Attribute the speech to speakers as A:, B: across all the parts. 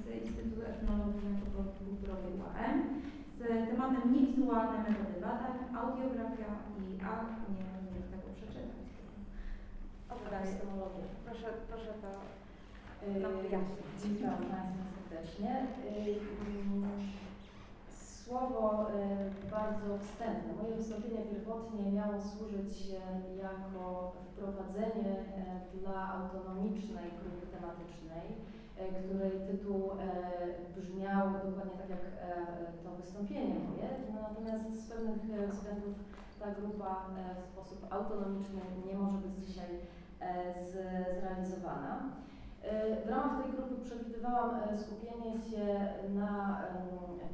A: Z Instytutu Etnologii i Antropologii Kulturowej UAM z tematem niewizualne metody badań, audiografia i a nie umiem tego przeczytać.
B: Etnologię. Proszę, proszę to
C: Yy,
B: nam wyjaśnić.
C: Witam Państwa serdecznie. Yy, mm, Słowo bardzo wstępne. Moje wystąpienie pierwotnie miało służyć jako wprowadzenie dla autonomicznej grupy tematycznej, której tytuł yy, brzmiał dokładnie tak jak yy, to wystąpienie moje. Natomiast z pewnych względów ta grupa w sposób autonomiczny nie może być dzisiaj zrealizowana. E, W ramach tej grupy przewidywałam e, skupienie się na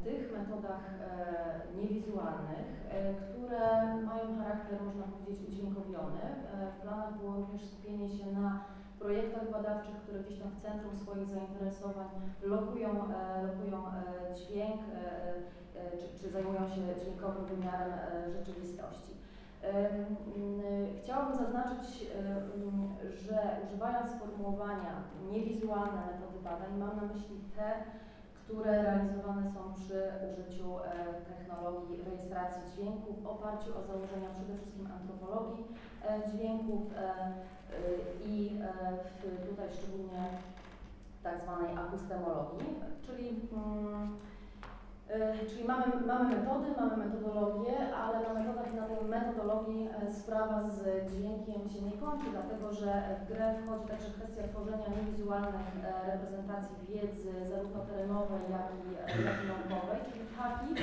C: tych metodach e, niewizualnych, e, które mają charakter, można powiedzieć, udźwiękowiony. E, W planach było również skupienie się na projektach badawczych, które gdzieś tam w centrum swoich zainteresowań lokują, e, lokują e, dźwięk, e, czy, czy zajmują się dźwiękowym wymiarem rzeczywistości. Chciałabym zaznaczyć, że używając sformułowania niewizualne metody badań, mam na myśli te, które realizowane są przy użyciu e, technologii rejestracji dźwięku w oparciu o założenia przede wszystkim antropologii e, dźwięków e, i tutaj szczególnie tak zwanej akustemologii, czyli mm, Czyli mamy, mamy metody, mamy metodologię, ale na metodach i na tej metodologii e, sprawa z dźwiękiem się nie kończy, dlatego że w grę wchodzi także kwestia tworzenia niewizualnych e, reprezentacji wiedzy, zarówno terenowej, jak i, e, jak i naukowej, czyli takich,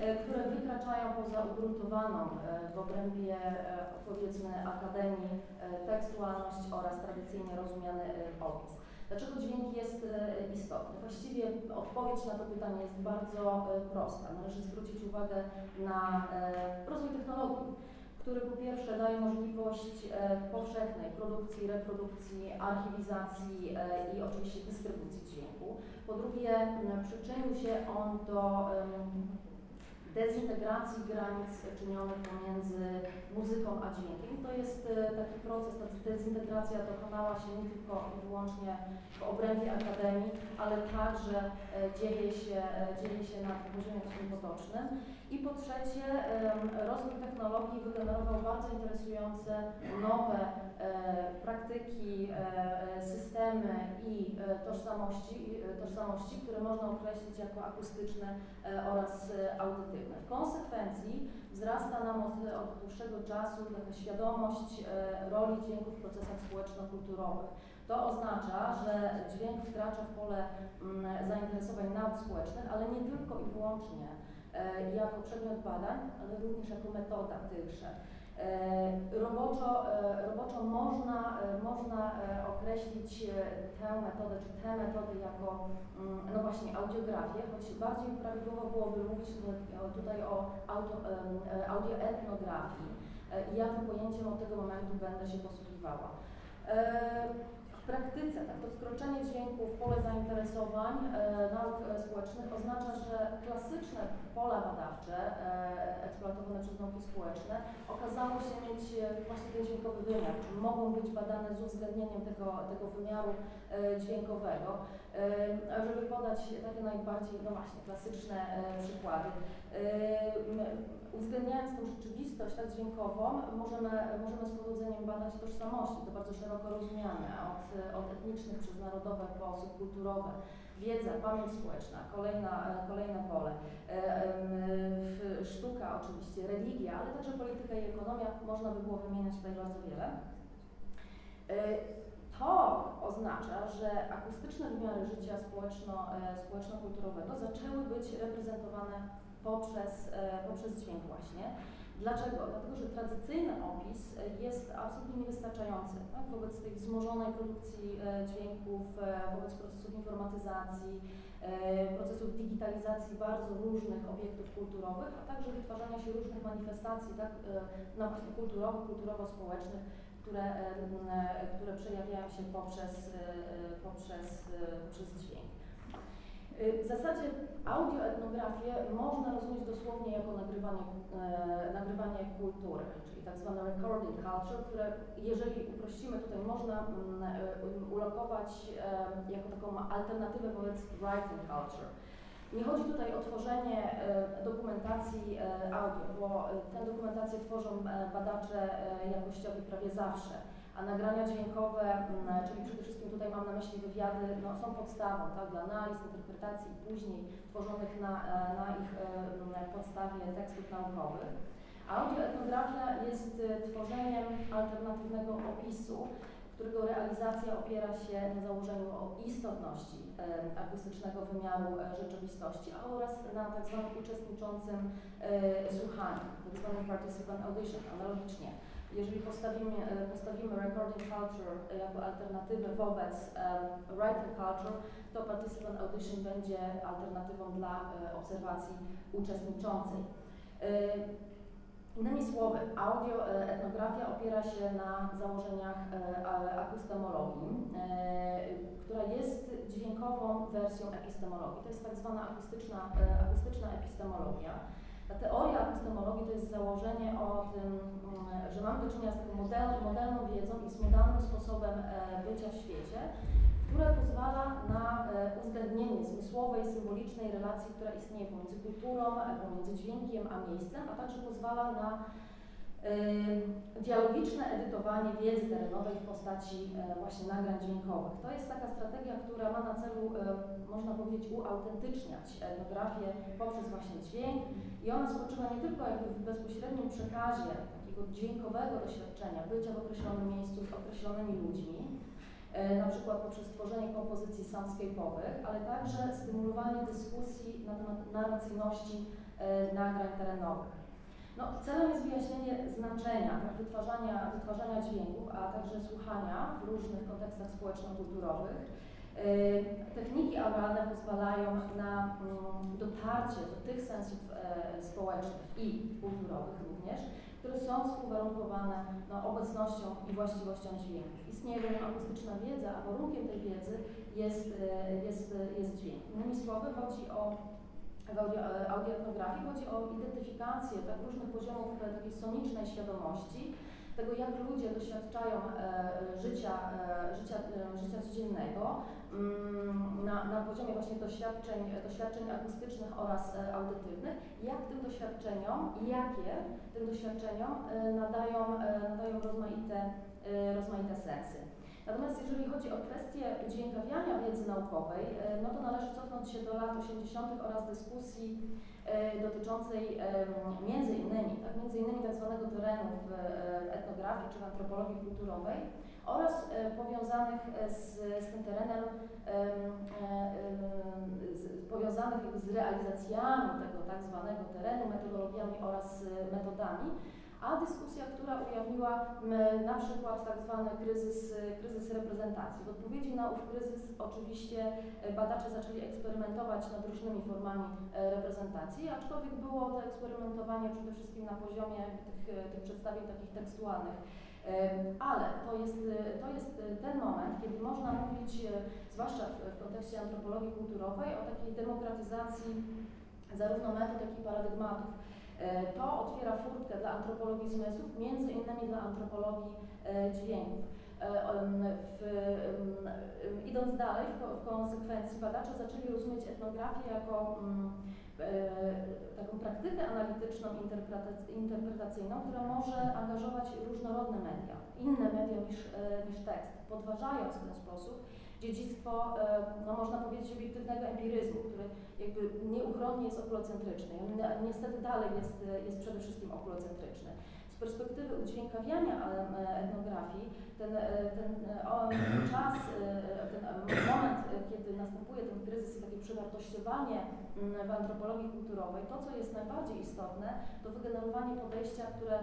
C: e, które wykraczają poza ugruntowaną e, w obrębie e, powiedzmy akademii e, tekstualność oraz tradycyjnie rozumiany e, opis. Dlaczego dźwięk jest e, istotny? Właściwie odpowiedź na to pytanie jest bardzo e, prosta. Należy zwrócić uwagę na e, rozwój technologii, który po pierwsze daje możliwość powszechnej produkcji, reprodukcji, archiwizacji i oczywiście dystrybucji dźwięku. Po drugie, przyczynił się on do dezintegracji granic czynionych pomiędzy muzyką a dźwiękiem. To jest e, taki proces, ta dezintegracja dokonała się nie tylko i wyłącznie w obrębie akademii, ale także e, dzieje się, e, dzieje się na poziomie takim potocznym. I po trzecie, rozwój technologii wygenerował bardzo interesujące nowe praktyki, systemy i tożsamości, tożsamości, które można określić jako akustyczne oraz e, W konsekwencji wzrasta nam od, od dłuższego czasu taka świadomość e, roli dźwięku w procesach społeczno-kulturowych. To oznacza, że dźwięk wkracza w pole mm, zainteresowań nauk społecznych, ale nie tylko i wyłącznie e, jako przedmiot badań, ale również jako metoda tychże. E, Roboczo, e, roboczo można, e, można określić tę metodę, czy te metody jako, mm, no właśnie, audiografię, choć bardziej prawidłowo byłoby mówić tutaj- o audioetnografii. Ja tym pojęciem od tego momentu będę się posługiwała. W praktyce tak, to wkroczenie dźwięku w pole zainteresowań e, nauk e, społecznych oznacza, że klasyczne pola badawcze e, eksploatowane przez nauki społeczne okazało się mieć e, właśnie ten dźwiękowy wymiar, czyli mogą być badane z uwzględnieniem tego, tego wymiaru e, dźwiękowego. E, żeby podać takie najbardziej, no właśnie, klasyczne przykłady. Uwzględniając tą rzeczywistość tak dźwiękową, możemy, możemy z powodzeniem badać tożsamości, to bardzo szeroko rozumiane, od, od etnicznych przez narodowe po subkulturowe. Wiedza, pamięć społeczna, kolejna, e, kolejne pole. E, Sztuka oczywiście, religia, ale także polityka i ekonomia, można by było wymieniać tutaj bardzo wiele. E, To oznacza, że akustyczne wymiary życia społeczno, społeczno-kulturowego zaczęły być reprezentowane poprzez, poprzez dźwięk właśnie. Dlaczego? Dlatego, że tradycyjny opis e, jest absolutnie niewystarczający tak? wobec tej wzmożonej produkcji e, dźwięków, e, wobec procesów informatyzacji, procesów digitalizacji bardzo różnych obiektów kulturowych, a także wytwarzania się różnych manifestacji tak? no właśnie kulturowych, kulturowo-społecznych, które, które przejawiają się poprzez, poprzez, poprzez dźwięk. Y, W zasadzie audioetnografię można rozumieć dosłownie jako nagrywanie, e, nagrywanie kultury, czyli tak zwane recording culture, które jeżeli uprościmy tutaj można mm, e, ulokować e, jako taką alternatywę wobec writing culture. Nie chodzi tutaj o tworzenie e, dokumentacji e, audio, bo e, tę dokumentację tworzą badacze jakościowi prawie zawsze, a nagrania dźwiękowe, mm, czyli przede wszystkim tutaj mam na myśli wywiady, no, są podstawą tak, dla analiz, interpretacji i później tworzonych na, e, na ich e, m, podstawie tekstów naukowych. Audioetnografia jest e, tworzeniem alternatywnego opisu, którego realizacja opiera się na założeniu o istotności akustycznego wymiaru rzeczywistości oraz na tak zwanym uczestniczącym słuchaniu, tak zwanym participant audition, analogicznie. Jeżeli postawimy, e, postawimy recording culture jako alternatywę wobec e, writing culture, to participant audition będzie alternatywą dla e, obserwacji uczestniczącej. E, Innymi słowy, audioetnografia opiera się na założeniach e, akustemologii, e, która jest dźwiękową wersją epistemologii. To jest tak zwana akustyczna, e, akustyczna epistemologia. Ta teoria epistemologii to jest założenie o tym, mm, że mamy do czynienia z taką model, modelną wiedzą i z modalnym sposobem e, bycia w świecie, które pozwala na e, uwzględnienie zmysłowej, symbolicznej relacji, która istnieje pomiędzy kulturą, e, pomiędzy dźwiękiem a miejscem, a także pozwala na dialogiczne edytowanie wiedzy terenowej w postaci e, właśnie nagrań dźwiękowych. To jest taka strategia, która ma na celu, e, można powiedzieć, uautentyczniać etnografię poprzez właśnie dźwięk i ona spoczywa nie tylko jakby w bezpośrednim przekazie takiego dźwiękowego doświadczenia, bycia w określonym miejscu z określonymi ludźmi, e, na przykład poprzez tworzenie kompozycji soundscape'owych, ale także stymulowanie dyskusji na temat narracyjności nagrań terenowych. No, celem jest wyjaśnienie znaczenia tak, wytwarzania, wytwarzania dźwięków, a także słuchania w różnych kontekstach społeczno-kulturowych. E, Techniki auralne pozwalają na mm, dotarcie do tych sensów e, społecznych i kulturowych również, które są współwarunkowane no, obecnością i właściwością dźwięków. Istnieje bowiem akustyczna wiedza, a warunkiem tej wiedzy jest, e, jest, jest dźwięk. Innymi słowy, chodzi o w e, audioetnografii chodzi o identyfikację tak, różnych poziomów e, takiej sonicznej świadomości, tego jak ludzie doświadczają e, życia, e, życia, e, życia codziennego mm, na, na poziomie właśnie doświadczeń, doświadczeń akustycznych oraz e, audytywnych, jak tym doświadczeniom i jakie tym doświadczeniom nadają, nadają rozmaite, rozmaite sensy. Natomiast jeżeli chodzi o kwestię udźwiękawiania wiedzy naukowej, e, no to należy cofnąć się do lat 80. oraz dyskusji e, dotyczącej między innymi, tak, między innymi tak zwanego terenu w e, etnografii czy w antropologii kulturowej oraz powiązanych z, z tym terenem, powiązanych z realizacjami tego tak zwanego terenu, metodologiami oraz metodami, a dyskusja, która ujawniła na przykład tak zwany kryzys, kryzys reprezentacji. W odpowiedzi na ów kryzys oczywiście e, badacze zaczęli eksperymentować nad różnymi formami e, reprezentacji, aczkolwiek było to eksperymentowanie przede wszystkim na poziomie tych, e, tych przedstawień takich tekstualnych. Ale to jest, to jest ten moment, kiedy można mówić, zwłaszcza w kontekście antropologii kulturowej, o takiej demokratyzacji zarówno metod, jak i paradygmatów. E, To otwiera furtkę dla antropologii zmysłów, między innymi dla antropologii e, dźwięków. E, W, idąc dalej, w, ko- w konsekwencji badacze zaczęli rozumieć etnografię jako mm, taką praktykę analityczną, interpretac- interpretacyjną, która może angażować różnorodne media, inne media niż, niż tekst, podważając w ten sposób dziedzictwo, e, no można powiedzieć, obiektywnego empiryzmu, który jakby nieuchronnie jest okulocentryczny. On ni- niestety dalej jest, e, jest przede wszystkim okulocentryczny. Z perspektywy udźwiękawiania e, etnografii, ten, ten czas, ten moment, kiedy następuje ten kryzys i takie przewartościowanie w antropologii kulturowej, to co jest najbardziej istotne, to wygenerowanie podejścia, które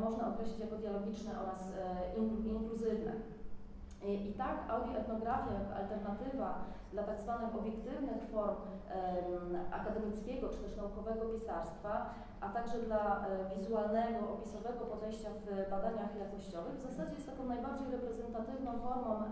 C: można określić jako dialogiczne oraz inklu- inkluzywne. I, tak audioetnografia jako alternatywa dla tak zwanych obiektywnych form akademickiego czy też naukowego pisarstwa, a także dla e, wizualnego, opisowego podejścia w badaniach jakościowych, w zasadzie jest taką najbardziej reprezentatywną formą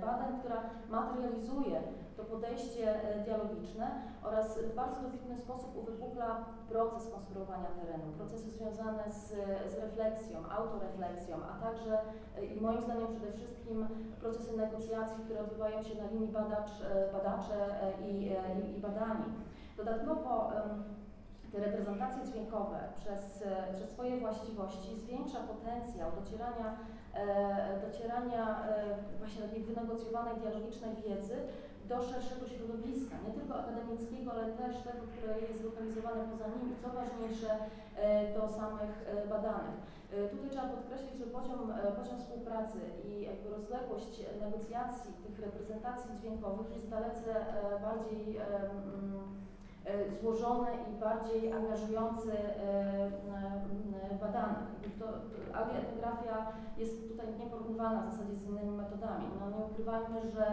C: badań, która materializuje to podejście e, dialogiczne oraz w bardzo dobitny sposób uwypukla proces konstruowania terenu, procesy związane z, z refleksją, autorefleksją, a także e, i moim zdaniem przede wszystkim procesy negocjacji, które odbywają się na linii badacz, e, badacze i, i, i badani. Dodatkowo te reprezentacje dźwiękowe przez, przez swoje właściwości zwiększa potencjał docierania, docierania właśnie takiej wynegocjowanej, dialogicznej wiedzy do szerszego środowiska, nie tylko akademickiego, ale też tego, które jest zlokalizowane poza nim co ważniejsze e, do samych e, badanych. E, tutaj trzeba podkreślić, że poziom, poziom współpracy i jakby rozległość negocjacji tych reprezentacji dźwiękowych jest dalece bardziej złożony i bardziej angażujący badanych. To, audioetnografia jest tutaj nieporównywana w zasadzie z innymi metodami. No, nie ukrywajmy, że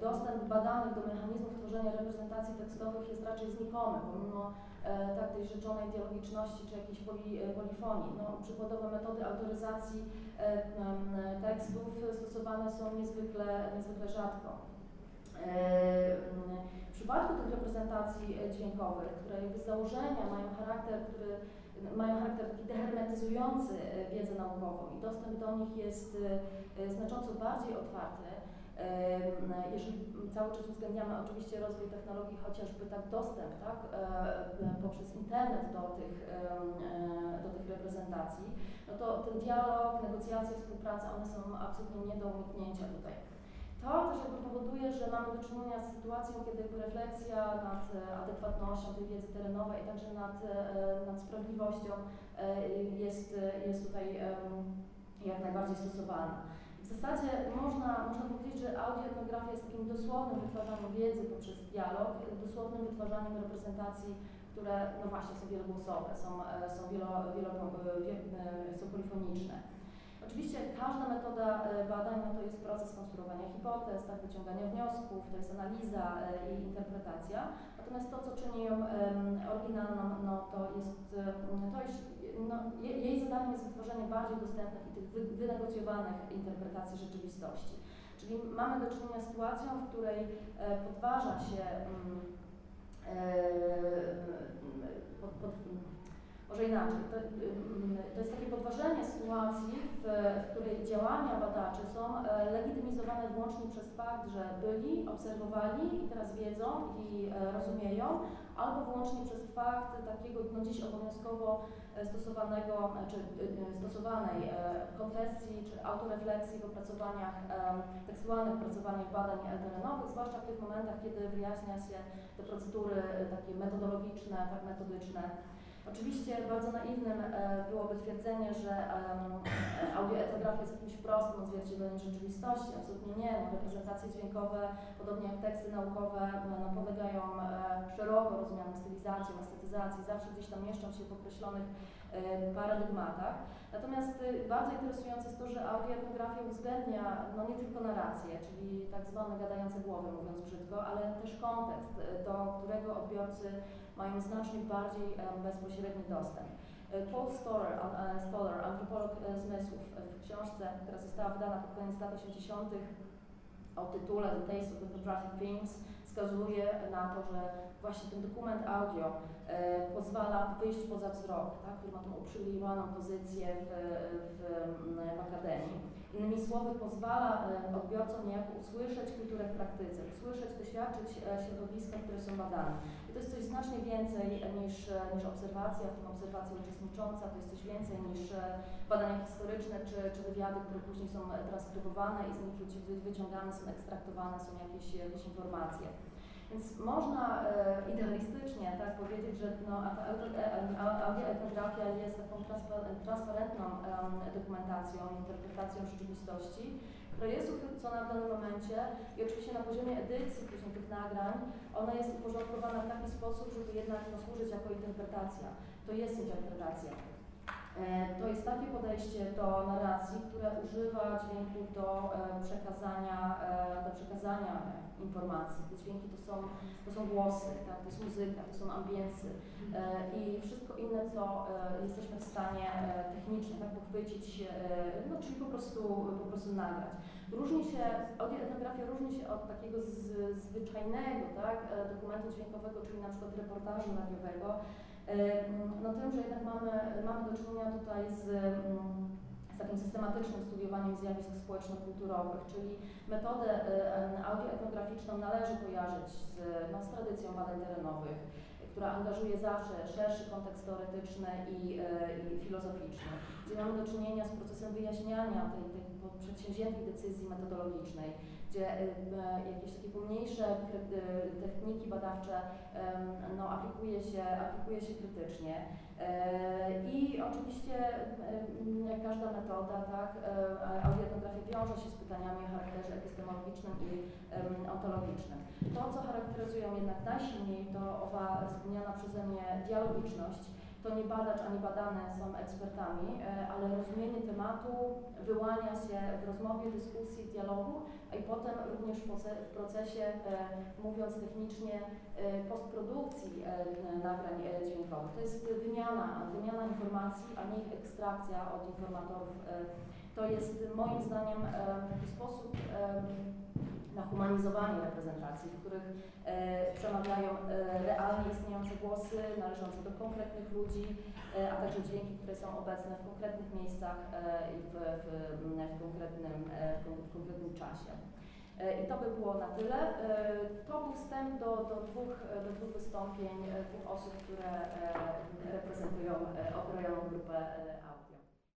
C: dostęp badanych do mechanizmów tworzenia reprezentacji tekstowych jest raczej znikomy, pomimo e, tak tej rzeczonej dialogiczności czy jakiejś poli, e, polifonii. No, przykładowe metody autoryzacji e, tekstów stosowane są niezwykle, niezwykle rzadko. E, w przypadku tych reprezentacji dźwiękowych, które jakby z założenia mają charakter, który mają charakter taki dehermetyzujący wiedzę naukową i dostęp do nich jest znacząco bardziej otwarty, jeżeli cały czas uwzględniamy oczywiście rozwój technologii, chociażby tak dostęp tak, e, poprzez internet do tych, e, do tych reprezentacji, no to ten dialog, negocjacje, współpraca, one są absolutnie nie do uniknięcia tutaj. To też jakby powoduje, że mamy do czynienia z sytuacją, kiedy jakby refleksja nad e, adekwatnością tej wiedzy terenowej, a także nad, nad sprawliwością jest, jest tutaj jak najbardziej stosowalna. W zasadzie można, można powiedzieć, że audioetnografia jest takim dosłownym wytwarzaniem wiedzy poprzez dialog, dosłownym wytwarzaniem reprezentacji, które no właśnie są wielogłosowe, są, e, są, wielo, wielo, e, są polifoniczne. Oczywiście każda metoda e, badań no to jest proces konstruowania hipotez, tak, wyciągania wniosków, to jest analiza i interpretacja. Natomiast to, co czyni ją oryginalną, no to jest, to jest no, jej zadaniem jest wytworzenie bardziej dostępnych i tych wy, wynegocjowanych interpretacji rzeczywistości. Czyli mamy do czynienia z sytuacją, w której e, podważa się mm, e, pod, pod, może inaczej, to, mm, to, jest takie podważenie sytuacji, w, w, której działania badaczy są e, legitymizowane wyłącznie przez fakt, że byli, obserwowali i teraz wiedzą i rozumieją, albo wyłącznie przez fakt takiego no dziś obowiązkowo E, stosowanego, czy e, stosowanej e, konfesji czy autorefleksji w opracowaniach tekstualnych, opracowaniach badań terenowych, zwłaszcza w tych momentach, kiedy wyjaśnia się te procedury takie metodologiczne, tak metodyczne. Oczywiście bardzo naiwnym byłoby twierdzenie, że audioetnografia jest jakimś prostym odzwierciedleniem rzeczywistości. Absolutnie nie. No, reprezentacje dźwiękowe, podobnie jak teksty naukowe, no, podlegają szeroko rozumianym stylizacjom, estetyzacji, zawsze gdzieś tam mieszczą się w określonych paradygmatach. Natomiast y, bardzo interesujące jest to, że audioetnografia uwzględnia no nie tylko narrację, czyli tak zwane gadające głowy, mówiąc brzydko, ale też kontekst, y, do którego odbiorcy mają znacznie bardziej bezpośredni dostęp. Y, Paul Stoller, Stoller antropolog zmysłów, w książce, która została wydana pod koniec lat 80. o tytule The Taste of the Photographic Things, wskazuje na to, że właśnie ten dokument audio e, pozwala wyjść poza wzrok, tak, który ma tą uprzywilejowaną pozycję w, w, w akademii. Innymi słowy, pozwala e, odbiorcom niejako usłyszeć kulturę w praktyce, usłyszeć, doświadczyć e, środowiska, które są badane. I to jest coś znacznie więcej niż, niż obserwacja, w tym obserwacja uczestnicząca, to jest coś więcej niż badania historyczne czy, czy wywiady, które później są transkrybowane i z nich wyciągane są, ekstraktowane są jakieś, jakieś informacje. Więc można e, idealistycznie tak powiedzieć, że no, audioetnografia jest taką transparentną dokumentacją, interpretacją rzeczywistości, która jest uchwycona w danym momencie i oczywiście na poziomie edycji później tych nagrań, ona jest uporządkowana w taki sposób, żeby jednak no, służyć jako interpretacja. To jest interpretacja. E, To jest takie podejście do narracji, które używa dźwięku do e, przekazania, e, do przekazania informacji. Te dźwięki to są, to są głosy, tak? to jest muzyka, to są ambiency e, i wszystko inne, co jesteśmy w stanie technicznie tak, pochwycić, no, czyli po prostu, po prostu nagrać. Różni się, audioetnografia różni się od takiego z, zwyczajnego tak, dokumentu dźwiękowego, czyli na przykład reportażu radiowego, no tym, że jednak mamy, mamy do czynienia tutaj z, z takim systematycznym studiowaniem zjawisk społeczno-kulturowych, czyli metodę e, audioetnograficzną należy kojarzyć z, no, z tradycją badań terenowych, która angażuje zawsze szerszy kontekst teoretyczny i, e, i filozoficzny, gdzie mamy do czynienia z procesem wyjaśniania tej, tej przedsięwziętej decyzji metodologicznej, gdzie e, jakieś takie pomniejsze techniki badawcze no, aplikuje, się, aplikuje się krytycznie. E, I oczywiście, jak każda metoda, tak, e, audioetnografia wiąże się z pytaniami o charakterze epistemologicznym i ontologicznym. To, co charakteryzują jednak najsilniej, to owa wspomniana przeze mnie dialogiczność. To nie badacz ani badane są ekspertami, e, ale rozumienie tematu wyłania się w rozmowie, dyskusji, dialogu, a i potem również w proce- w procesie, e, mówiąc technicznie, e, postprodukcji nagrań dźwiękowych. To jest wymiana, wymiana informacji, a nie ekstrakcja od informatorów. To jest moim zdaniem taki sposób na humanizowanie reprezentacji, w których e, przemawiają e, realnie istniejące głosy należące do konkretnych ludzi, e, a także dźwięki, które są obecne w konkretnych miejscach e, i w, w, w, konkretnym, e, w, kon- w konkretnym czasie. E, I to by było na tyle. To był wstęp do, do, dwóch, do dwóch wystąpień dwóch osób, które reprezentują okrojoną grupę e,